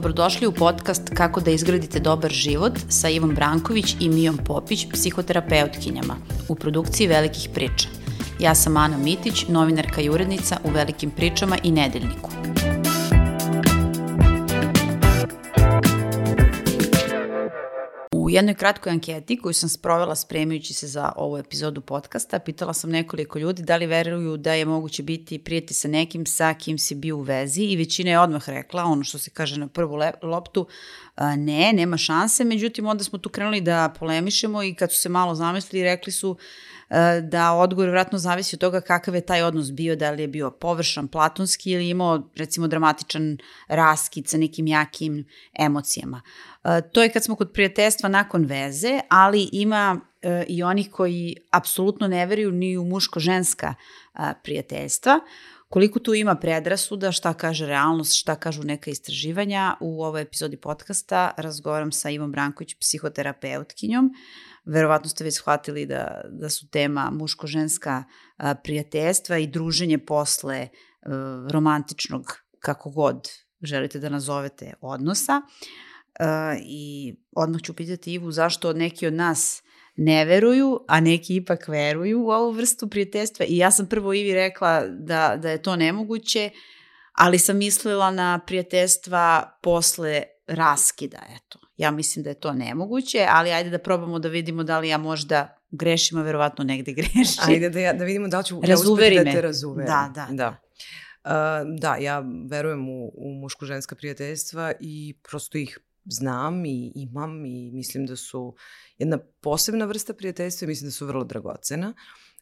Dobrodošli u podcast Kako da izgradite dobar život sa Ivom Branković i Mijom Popić, psihoterapeutkinjama, u produkciji Velikih priča. Ja sam Ana Mitić, novinarka i urednica u Velikim pričama i Nedeljniku. Jednoj kratkoj anketi koju sam sprovela spremajući se za ovu epizodu podcasta, pitala sam nekoliko ljudi da li veruju da je moguće biti prijeti sa nekim sa kim si bio u vezi i većina je odmah rekla, ono što se kaže na prvu loptu, ne, nema šanse, međutim onda smo tu krenuli da polemišemo i kad su se malo zamislili rekli su da odgovor vratno zavisi od toga kakav je taj odnos bio, da li je bio površan, platonski ili imao recimo dramatičan raskid sa nekim jakim emocijama. To je kad smo kod prijateljstva nakon veze, ali ima i onih koji apsolutno ne veruju ni u muško-ženska prijateljstva. Koliko tu ima predrasuda, šta kaže realnost, šta kažu neka istraživanja, u ovoj epizodi podcasta razgovaram sa Ivom Branković, psihoterapeutkinjom. Verovatno ste već shvatili da, da su tema muško-ženska prijateljstva i druženje posle romantičnog, kako god želite da nazovete, odnosa. I odmah ću pitati Ivu zašto neki od nas ne veruju, a neki ipak veruju u ovu vrstu prijateljstva. I ja sam prvo Ivi rekla da, da je to nemoguće, ali sam mislila na prijateljstva posle raskida, eto. Ja mislim da je to nemoguće, ali ajde da probamo da vidimo da li ja možda grešim, a verovatno negde grešim. Ajde da, ja, da vidimo da li ću ja uspeti da te razuverim. Da, da. da. Uh, da, ja verujem u, u muško-ženska prijateljstva i prosto ih znam i imam i mislim da su jedna posebna vrsta prijateljstva i mislim da su vrlo dragocena.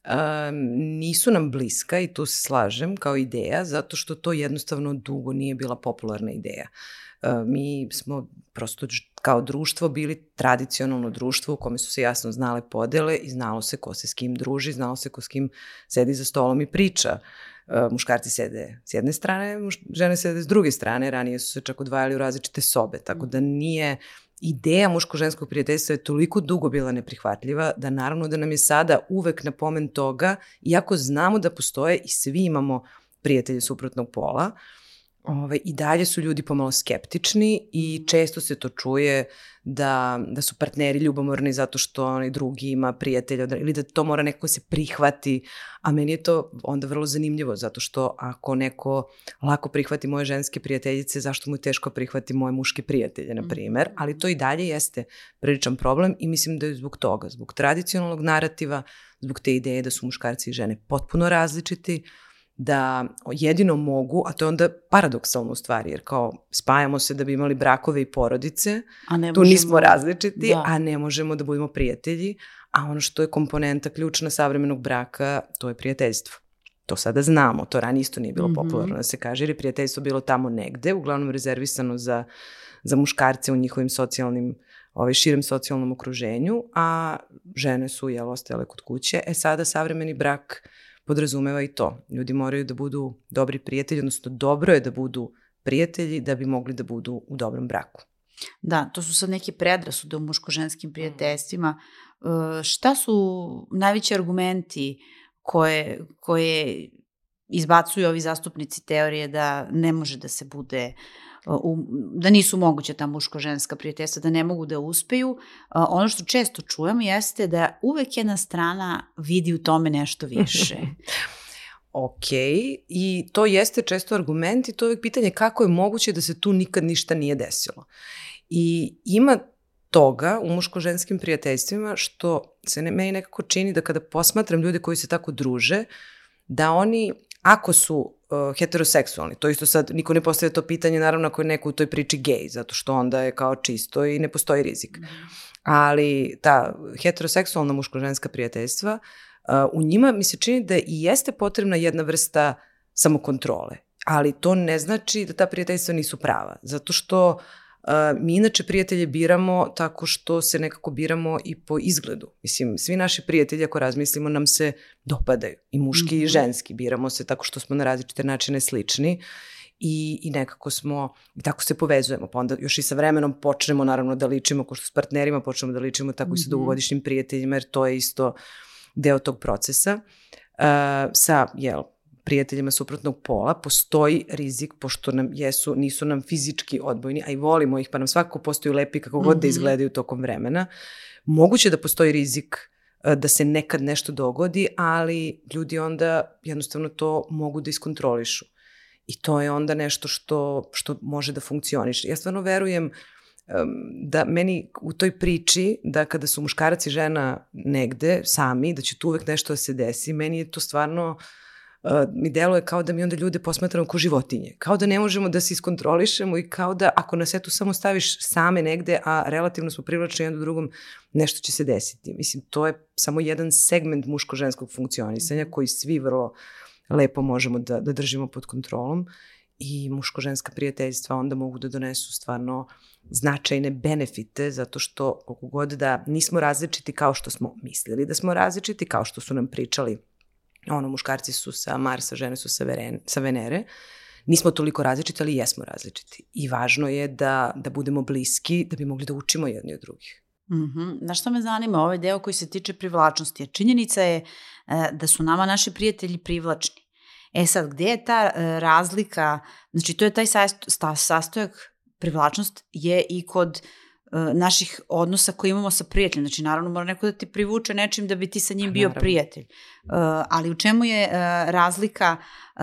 Um, nisu nam bliska i tu se slažem kao ideja zato što to jednostavno dugo nije bila popularna ideja. Uh, mi smo prosto kao društvo bili tradicionalno društvo u kome su se jasno znale podele i znalo se ko se s kim druži, znalo se ko s kim sedi za stolom i priča. Uh, muškarci sede s jedne strane, žene sede s druge strane, ranije su se čak odvajali u različite sobe, tako da nije ideja muško-ženskog prijateljstva je toliko dugo bila neprihvatljiva da naravno da nam je sada uvek na pomen toga, iako znamo da postoje i svi imamo prijatelje suprotnog pola, uh, Ove, I dalje su ljudi pomalo skeptični i često se to čuje da, da su partneri ljubomorni zato što onaj drugi ima prijatelja ili da to mora neko se prihvati, a meni je to onda vrlo zanimljivo zato što ako neko lako prihvati moje ženske prijateljice, zašto mu je teško prihvati moje muške prijatelje, na primer, mhm. ali to i dalje jeste priličan problem i mislim da je zbog toga, zbog tradicionalnog narativa, zbog te ideje da su muškarci i žene potpuno različiti, da jedino mogu, a to je onda paradoksalno u stvari, jer kao spajamo se da bi imali brakove i porodice, a ne tu možemo, nismo različiti, da. a ne možemo da budemo prijatelji, a ono što je komponenta ključna savremenog braka, to je prijateljstvo. To sada znamo, to ranije isto nije bilo mm -hmm. popularno da se kaže, jer je prijateljstvo bilo tamo negde, uglavnom rezervisano za, za muškarce u njihovim socijalnim ovaj, širem socijalnom okruženju, a žene su jel, ostajale kod kuće. E sada savremeni brak podrazumeva i to. Ljudi moraju da budu dobri prijatelji, odnosno dobro je da budu prijatelji da bi mogli da budu u dobrom braku. Da, to su sad neke predrasude u muško-ženskim prijateljstvima. E, šta su najveći argumenti koje, koje izbacuju ovi zastupnici teorije da ne može da se bude u, da nisu moguće ta muško-ženska prijateljstva, da ne mogu da uspeju. Ono što često čujem jeste da uvek jedna strana vidi u tome nešto više. ok, i to jeste često argument i to je uvek pitanje kako je moguće da se tu nikad ništa nije desilo. I ima toga u muško-ženskim prijateljstvima što se ne, meni nekako čini da kada posmatram ljude koji se tako druže, da oni, ako su uh, heteroseksualni. To isto sad, niko ne postavlja to pitanje, naravno ako je neko u toj priči gej, zato što onda je kao čisto i ne postoji rizik. Mm. Ali ta heteroseksualna muško-ženska prijateljstva, uh, u njima mi se čini da i jeste potrebna jedna vrsta samokontrole. Ali to ne znači da ta prijateljstva nisu prava. Zato što uh, mi inače prijatelje biramo tako što se nekako biramo i po izgledu. Mislim, svi naši prijatelji, ako razmislimo, nam se dopadaju. I muški mm -hmm. i mhm. ženski. Biramo se tako što smo na različite načine slični i, i nekako smo, i tako se povezujemo. Pa onda još i sa vremenom počnemo naravno da ličimo, ko što s partnerima počnemo da ličimo, tako mm -hmm. i sa mhm. dugogodišnjim prijateljima, jer to je isto deo tog procesa. Uh, sa, jel, prijateljima suprotnog pola, postoji rizik, pošto nam jesu, nisu nam fizički odbojni, a i volimo ih, pa nam svakako postaju lepi kako god mm -hmm. da mhm. izgledaju tokom vremena. Moguće da postoji rizik e, da se nekad nešto dogodi, ali ljudi onda jednostavno to mogu da iskontrolišu. I to je onda nešto što, što može da funkcioniše. Ja stvarno verujem da meni u toj priči da kada su muškarac i žena negde sami, da će tu uvek nešto da se desi, meni je to stvarno uh, mi deluje kao da mi onda ljude posmatramo kao životinje. Kao da ne možemo da se iskontrolišemo i kao da ako nas eto samo staviš same negde, a relativno smo privlačni jedan do drugom, nešto će se desiti. Mislim, to je samo jedan segment muško-ženskog funkcionisanja koji svi vrlo lepo možemo da, da držimo pod kontrolom i muško-ženska prijateljstva onda mogu da donesu stvarno značajne benefite, zato što koliko god da nismo različiti kao što smo mislili da smo različiti, kao što su nam pričali, ono, muškarci su sa Marsa, žene su sa, Veren, sa Venere, nismo toliko različiti, ali jesmo različiti. I važno je da, da budemo bliski, da bi mogli da učimo jedni od drugih. Mm -hmm. Znaš što me zanima, ovaj deo koji se tiče privlačnosti. Činjenica je e, da su nama naši prijatelji privlačni. E sad, gde je ta e, razlika, znači to je taj sastojak privlačnost je i kod uh, naših odnosa koje imamo sa prijateljima. Znači, naravno, mora neko da ti privuče nečim da bi ti sa njim bio naravno. prijatelj. Uh, ali u čemu je uh, razlika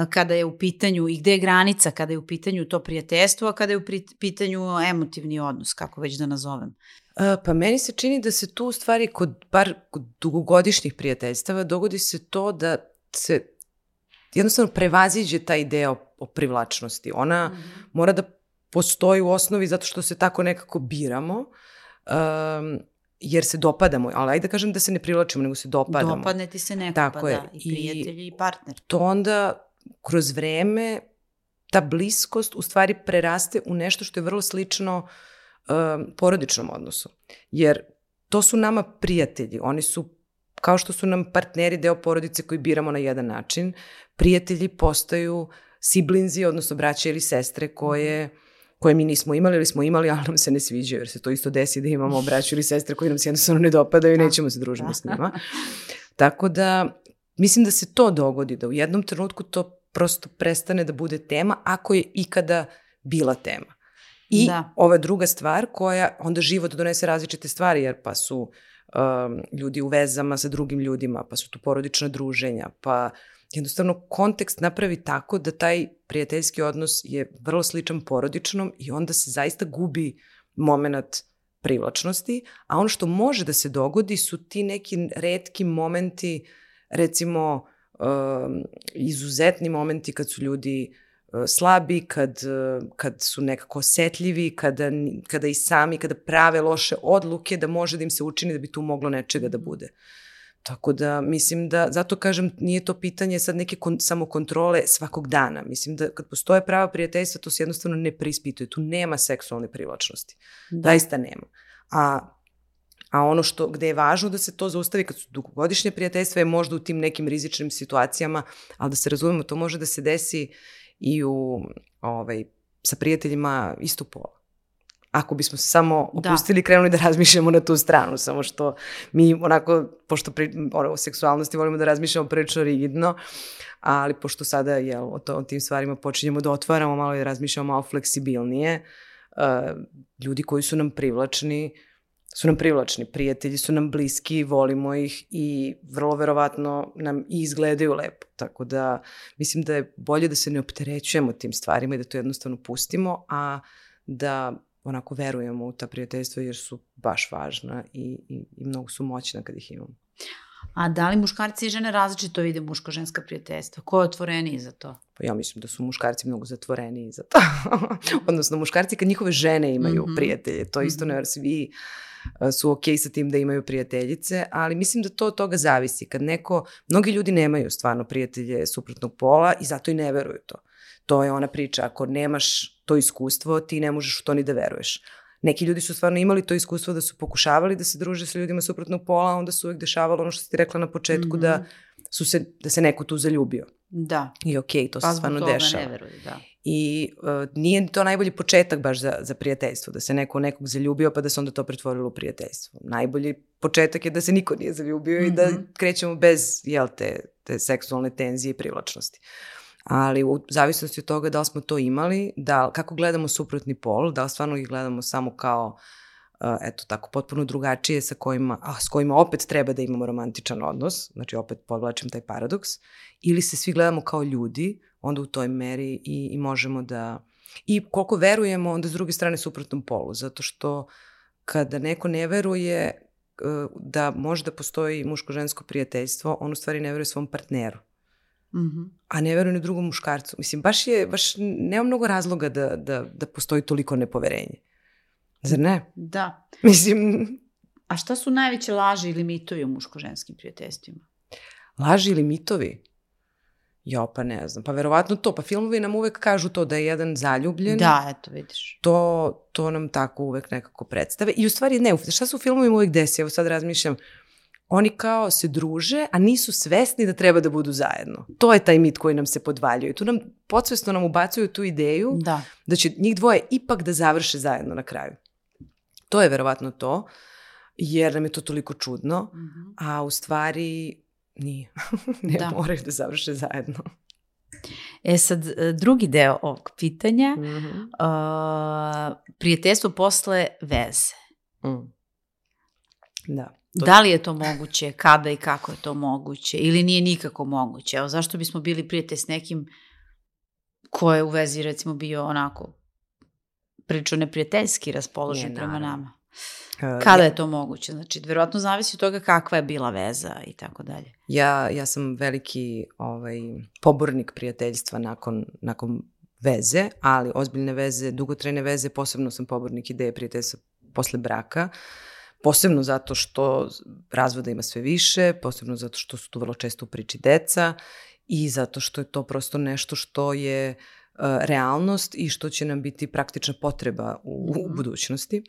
kada je u pitanju i gde je granica kada je u pitanju to prijateljstvo, a kada je u pitanju emotivni odnos, kako već da nazovem? Pa meni se čini da se tu u stvari kod bar kod dugogodišnjih prijateljstava dogodi se to da se jednostavno prevaziđe taj deo o privlačnosti. Ona mm -hmm. mora da postoji u osnovi zato što se tako nekako biramo, um, jer se dopadamo, ali ajde da kažem da se ne privlačimo, nego se dopadamo. Dopadne ti se neko, tako pa je. da, i prijatelj i, i partner. To onda kroz vreme ta bliskost u stvari preraste u nešto što je vrlo slično um, porodičnom odnosu. Jer to su nama prijatelji, oni su kao što su nam partneri deo porodice koji biramo na jedan način, prijatelji postaju siblinzi, odnosno braće ili sestre koje mhm koje mi nismo imali ili smo imali, ali nam se ne sviđaju, jer se to isto desi da imamo braću ili sestre koji nam se jednostavno ne dopadaju i da. nećemo se družiti s njima. Tako da, mislim da se to dogodi, da u jednom trenutku to prosto prestane da bude tema, ako je ikada bila tema. I da. ova druga stvar koja onda život donese različite stvari, jer pa su um, ljudi u vezama sa drugim ljudima, pa su tu porodična druženja, pa jednostavno kontekst napravi tako da taj prijateljski odnos je vrlo sličan porodičnom i onda se zaista gubi moment privlačnosti, a ono što može da se dogodi su ti neki redki momenti, recimo um, izuzetni momenti kad su ljudi uh, slabi, kad, uh, kad su nekako osetljivi, kada, kada i sami, kada prave loše odluke, da može da im se učini da bi tu moglo nečega da bude. Uh, Tako da mislim da, zato kažem, nije to pitanje sad neke kon, samokontrole svakog dana. Mislim da kad postoje prava prijateljstva, to se jednostavno ne prispituje. Tu nema seksualne privlačnosti. Da. Daista nema. A, a ono što, gde je važno da se to zaustavi kad su dugogodišnje prijateljstva je možda u tim nekim rizičnim situacijama, ali da se razumemo, to može da se desi i u, ovaj, sa prijateljima isto pola ako bismo se samo da. opustili i krenuli da razmišljamo na tu stranu, samo što mi onako, pošto pri, ono, o seksualnosti volimo da razmišljamo prilično rigidno, ali pošto sada jel, o, to, o tim stvarima počinjemo da otvaramo malo i da razmišljamo malo fleksibilnije, uh, ljudi koji su nam privlačni, su nam privlačni, prijatelji su nam bliski, volimo ih i vrlo verovatno nam i izgledaju lepo. Tako da mislim da je bolje da se ne opterećujemo tim stvarima i da to jednostavno pustimo, a da onako verujemo u ta prijateljstva jer su baš važna i, i, i mnogo su moćna kad ih imamo. A da li muškarci i žene različito vide muško-ženska prijateljstva? Ko je otvoreniji za to? Pa ja mislim da su muškarci mnogo zatvoreniji za to. Odnosno, muškarci kad njihove žene imaju mm -hmm. prijatelje, to isto mm -hmm. ne, svi su ok sa tim da imaju prijateljice, ali mislim da to od toga zavisi. Kad neko, mnogi ljudi nemaju stvarno prijatelje suprotnog pola i zato i ne veruju to. To je ona priča, ako nemaš to iskustvo, ti ne možeš u to ni da veruješ. Neki ljudi su stvarno imali to iskustvo da su pokušavali da se druže sa ljudima suprotnog pola, a onda su uvek dešavalo ono što si ti rekla na početku, mm -hmm. da, mhm. su se, da se neko tu zaljubio. Da. I okej, okay, to pa se stvarno dešava. ne veruju, da. I uh, nije to najbolji početak baš za, za prijateljstvo, da se neko nekog zaljubio pa da se onda to pretvorilo u prijateljstvo. Najbolji početak je da se niko nije zaljubio mm -hmm. i da mhm. krećemo bez, jel te, te seksualne tenzije i privlačnosti. Uh, Ali u zavisnosti od toga da li smo to imali, da, kako gledamo suprotni pol, da li stvarno ih gledamo samo kao uh, eto tako, potpuno drugačije sa kojima, a, s kojima opet treba da imamo romantičan odnos, znači opet podvlačim taj paradoks, ili se svi gledamo kao ljudi, onda u toj meri i, i možemo da, i koliko verujemo onda s druge strane suprotnom polu, zato što kada neko ne veruje uh, da može da postoji muško-žensko prijateljstvo, on u stvari ne veruje svom partneru. Mm -hmm. a ne veruje ni drugom muškarcu. Mislim, baš je, baš nema mnogo razloga da, da, da postoji toliko nepoverenje. Zar ne? Da. Mislim... A šta su najveće laži ili mitovi u muško-ženskim prijateljstvima? Laži ili mitovi? Jo, pa ne znam. Pa verovatno to. Pa filmovi nam uvek kažu to da je jedan zaljubljen. Da, eto, vidiš. To, to nam tako uvek nekako predstave. I u stvari ne, šta se u filmovima uvek desi? Evo sad razmišljam, oni kao se druže, a nisu svesni da treba da budu zajedno. To je taj mit koji nam se podvaljuje. Tu nam, podsvesno nam ubacuju tu ideju da. da će njih dvoje ipak da završe zajedno na kraju. To je verovatno to, jer nam je to toliko čudno, mm -hmm. a u stvari nije. ne da. moraju da završe zajedno. E sad, e, drugi deo ovog pitanja, mm -hmm. uh, prijateljstvo posle veze. Mm. Da. To... Da li je to moguće, kada i kako je to moguće, ili nije nikako moguće? Evo, zašto bismo bili prijatelj s nekim ko je u vezi, recimo, bio onako prilično neprijateljski raspoložen Nije, prema nama. Uh, Kada je to moguće? Znači, verovatno zavisi od toga kakva je bila veza i tako dalje. Ja, ja sam veliki ovaj, pobornik prijateljstva nakon, nakon veze, ali ozbiljne veze, dugotrajne veze, posebno sam pobornik ideje prijateljstva posle braka, posebno zato što razvoda ima sve više, posebno zato što su tu vrlo često u priči deca i zato što je to prosto nešto što je uh, realnost i što će nam biti praktična potreba u, u mhm. budućnosti.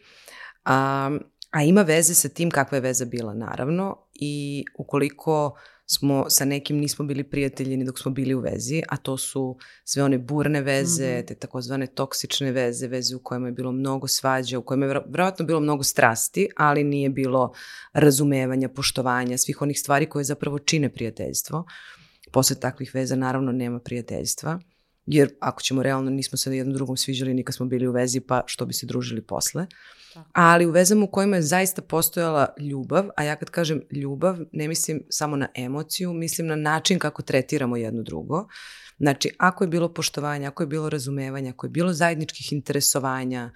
A, a ima veze sa tim kakva je veza bila, naravno, i ukoliko smo sa nekim nismo bili prijatelji ni dok smo bili u vezi, a to su sve one burne veze, -hmm. te takozvane toksične veze, veze u kojima je bilo mnogo svađa, u kojima je vjerojatno bilo mnogo strasti, ali nije bilo razumevanja, poštovanja, svih onih stvari koje zapravo čine prijateljstvo. Posle takvih veza naravno nema prijateljstva jer ako ćemo realno, nismo se jednom drugom sviđali nikad smo bili u vezi, pa što bi se družili posle. Tako. Ali u vezama u kojima je zaista postojala ljubav, a ja kad kažem ljubav, ne mislim samo na emociju, mislim na način kako tretiramo jedno drugo. Znači, ako je bilo poštovanja, ako je bilo razumevanja, ako je bilo zajedničkih interesovanja,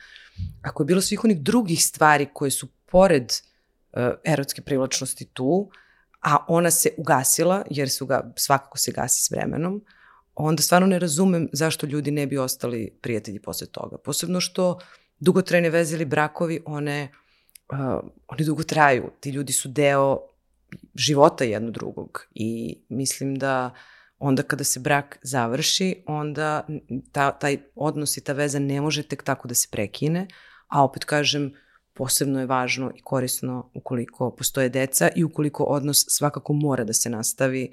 ako je bilo svih onih drugih stvari koje su pored uh, erotske privlačnosti tu, a ona se ugasila, jer su ga, svakako se gasi s vremenom, uh, onda stvarno ne razumem zašto ljudi ne bi ostali prijatelji posle toga. Posebno što dugotrajne veze ili brakovi, one, uh, oni dugo traju. Ti ljudi su deo života jedno drugog i mislim da onda kada se brak završi, onda ta, taj odnos i ta veza ne može tek tako da se prekine, a opet kažem, posebno je važno i korisno ukoliko postoje deca i ukoliko odnos svakako mora da se nastavi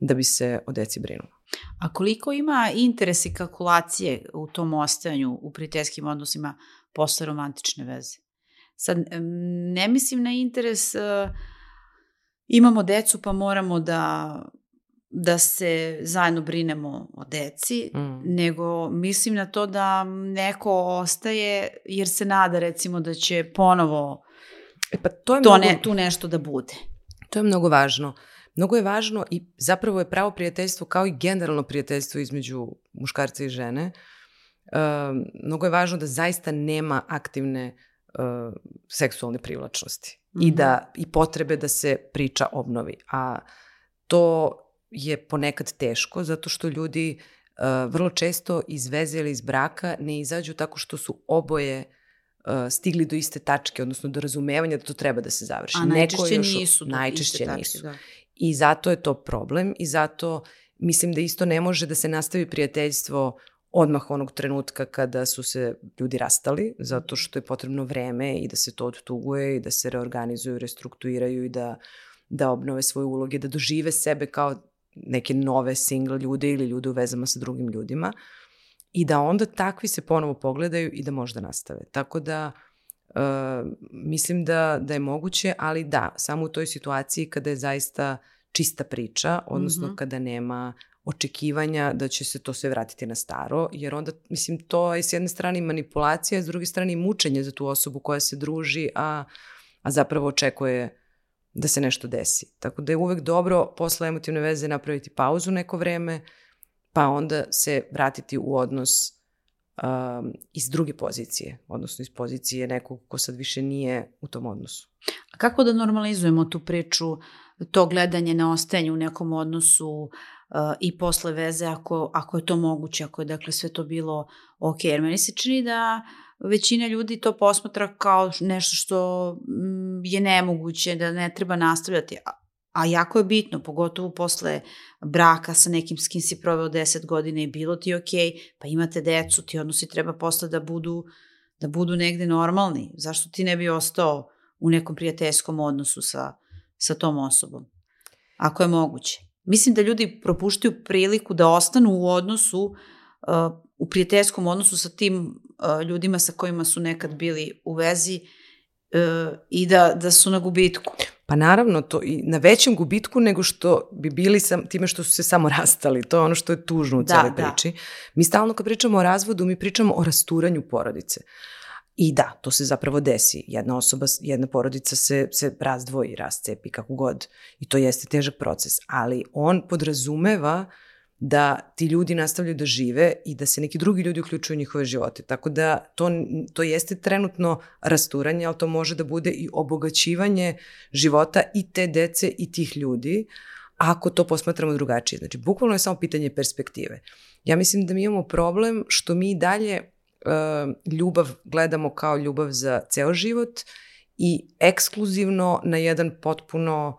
da bi se o deci brinulo. A koliko ima interes i kalkulacije u tom ostajanju u prijateljskim odnosima posle romantične veze? Sad, ne mislim na interes uh, imamo decu pa moramo da da se zajedno brinemo o deci, mm. nego mislim na to da neko ostaje jer se nada recimo da će ponovo e pa to, je to mnogo, ne, tu nešto da bude. To je mnogo važno. Uh, Mnogo je važno i zapravo je pravo prijateljstvo kao i generalno prijateljstvo između muškarca i žene. Uh, mnogo je važno da zaista nema aktivne uh, seksualne privlačnosti mm -hmm. i da i potrebe da se priča obnovi. A to je ponekad teško zato što ljudi uh, vrlo često iz veze ili iz braka ne izađu tako što su oboje uh, stigli do iste tačke, odnosno do razumevanja da to treba da se završi. A najčešće Neko još, nisu. Najčešće iste nisu. Tačke, da. I zato je to problem i zato mislim da isto ne može da se nastavi prijateljstvo odmah onog trenutka kada su se ljudi rastali, zato što je potrebno vreme i da se to odtuguje i da se reorganizuju, restrukturiraju i da, da obnove svoje uloge, da dožive sebe kao neke nove single ljude ili ljude u vezama sa drugim ljudima i da onda takvi se ponovo pogledaju i da možda nastave. Tako da mislim da, da je moguće, ali da, samo u toj situaciji kada je zaista čista priča, odnosno mm -hmm. kada nema očekivanja da će se to sve vratiti na staro, jer onda, mislim, to je s jedne strane manipulacija, s druge strane i mučenje za tu osobu koja se druži, a, a zapravo očekuje da se nešto desi. Tako da je uvek dobro posle emotivne veze napraviti pauzu neko vreme, pa onda se vratiti u odnos um, iz druge pozicije, odnosno iz pozicije nekog ko sad više nije u tom odnosu. A kako da normalizujemo tu priču, to gledanje na ostajanje u nekom odnosu uh, i posle veze, ako, ako je to moguće, ako je dakle sve to bilo ok, jer meni se čini da većina ljudi to posmatra kao nešto što je nemoguće, da ne treba nastavljati, a jako je bitno, pogotovo posle braka sa nekim s kim si proveo 10 godina i bilo ti ok, pa imate decu, ti odnosi treba posle da budu, da budu negde normalni. Zašto ti ne bi ostao u nekom prijateljskom odnosu sa, sa tom osobom? Ako je moguće. Mislim da ljudi propuštaju priliku da ostanu u odnosu, uh, u prijateljskom odnosu sa tim uh, ljudima sa kojima su nekad bili u vezi uh, i da, da su na gubitku. Pa naravno, to i na većem gubitku nego što bi bili sam, time što su se samo rastali. To je ono što je tužno u da, celoj da. priči. Mi stalno kad pričamo o razvodu, mi pričamo o rasturanju porodice. I da, to se zapravo desi. Jedna osoba, jedna porodica se, se razdvoji, rascepi, kako god. I to jeste težak proces. Ali on podrazumeva uh, da ti ljudi nastavljaju da žive i da se neki drugi ljudi uključuju u njihove živote. Tako da to, to jeste trenutno rasturanje, ali to može da bude i obogaćivanje života i te dece i tih ljudi, ako to posmatramo drugačije. Znači, bukvalno je samo pitanje perspektive. Ja mislim da mi imamo problem što mi dalje uh, ljubav gledamo kao ljubav za ceo život i ekskluzivno na jedan potpuno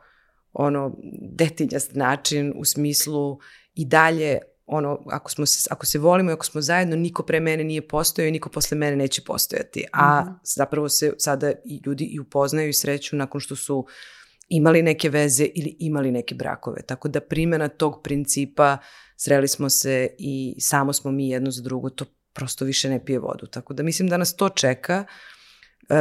ono detinjast način u smislu i dalje ono, ako, smo se, ako se volimo i ako smo zajedno, niko pre mene nije postojao i niko posle mene neće postojati. A mm -hmm. zapravo se sada i ljudi i upoznaju i sreću nakon što su imali neke veze ili imali neke brakove. Tako da primjena tog principa sreli smo se i samo smo mi jedno za drugo, to prosto više ne pije vodu. Tako da mislim da nas to čeka. E,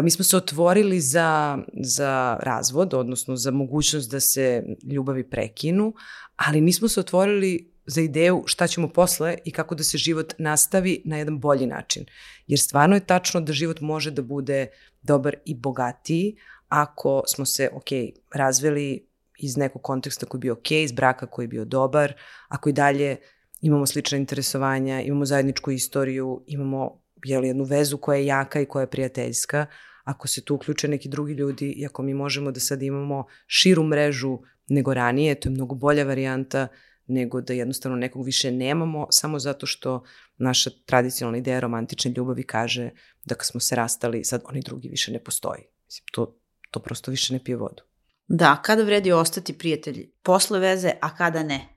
mi smo se otvorili za, za razvod, odnosno za mogućnost da se ljubavi prekinu, ali nismo se otvorili za ideju šta ćemo posle i kako da se život nastavi na jedan bolji način. Jer stvarno je tačno da život može da bude dobar i bogatiji ako smo se, ok, razveli iz nekog konteksta koji je bio ok, iz braka koji je bio dobar, ako i dalje imamo slične interesovanja, imamo zajedničku istoriju, imamo jel, jednu vezu koja je jaka i koja je prijateljska, ako se tu uključe neki drugi ljudi i ako mi možemo da sad imamo širu mrežu nego ranije, to je mnogo bolja varijanta nego da jednostavno nekog više nemamo samo zato što naša tradicionalna ideja romantične ljubavi kaže da kad smo se rastali, sad oni drugi više ne postoji. Mislim, to, to prosto više ne pije vodu. Da, kada vredi ostati prijatelji? Posle veze, a kada ne?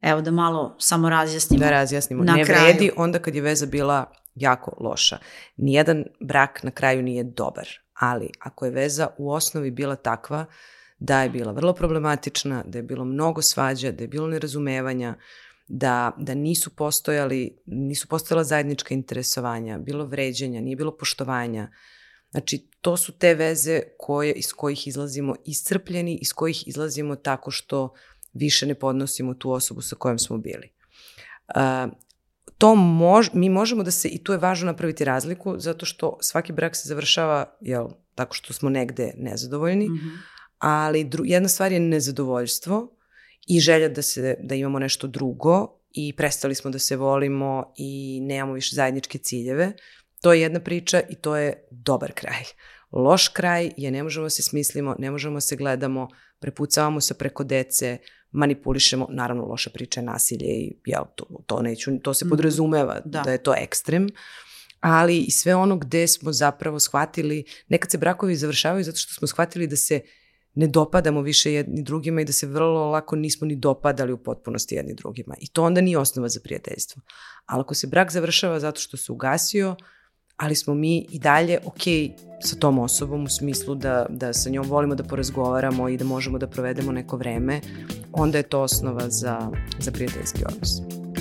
Evo da malo samo razjasnimo. Da razjasnimo. Na ne kraju. vredi onda kad je veza bila jako loša. Nijedan brak na kraju nije dobar, ali ako je veza u osnovi bila takva da je bila vrlo problematična, da je bilo mnogo svađa, da je bilo nerazumevanja, da, da nisu postojali, nisu postojala zajednička interesovanja, bilo vređenja, nije bilo poštovanja. Znači, to su te veze koje, iz kojih izlazimo iscrpljeni, iz kojih izlazimo tako što više ne podnosimo tu osobu sa kojom smo bili. Uh, to mož, mi možemo da se, i tu je važno napraviti razliku, zato što svaki brak se završava, jel, tako što smo negde nezadovoljni, mm -hmm ali dru, jedna stvar je nezadovoljstvo i želja da, se, da imamo nešto drugo i prestali smo da se volimo i nemamo više zajedničke ciljeve. To je jedna priča i to je dobar kraj. Loš kraj je ne možemo se smislimo, ne možemo se gledamo, prepucavamo se preko dece, manipulišemo, naravno loša priča je nasilje i ja, to, to, neću, to se mhm. podrazumeva da. da je to ekstrem, ali i sve ono gde smo zapravo shvatili, nekad se brakovi završavaju zato što smo shvatili da se ne dopadamo više jedni drugima i da se vrlo lako nismo ni dopadali u potpunosti jedni drugima. I to onda nije osnova za prijateljstvo. Ali ako se brak završava zato što se ugasio, ali smo mi i dalje ok sa tom osobom u smislu da, da sa njom volimo da porazgovaramo i da možemo da provedemo neko vreme, onda je to osnova za, za prijateljski odnos.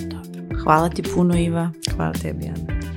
Dobro. Hvala ti puno, Iva. Hvala tebi, Ana.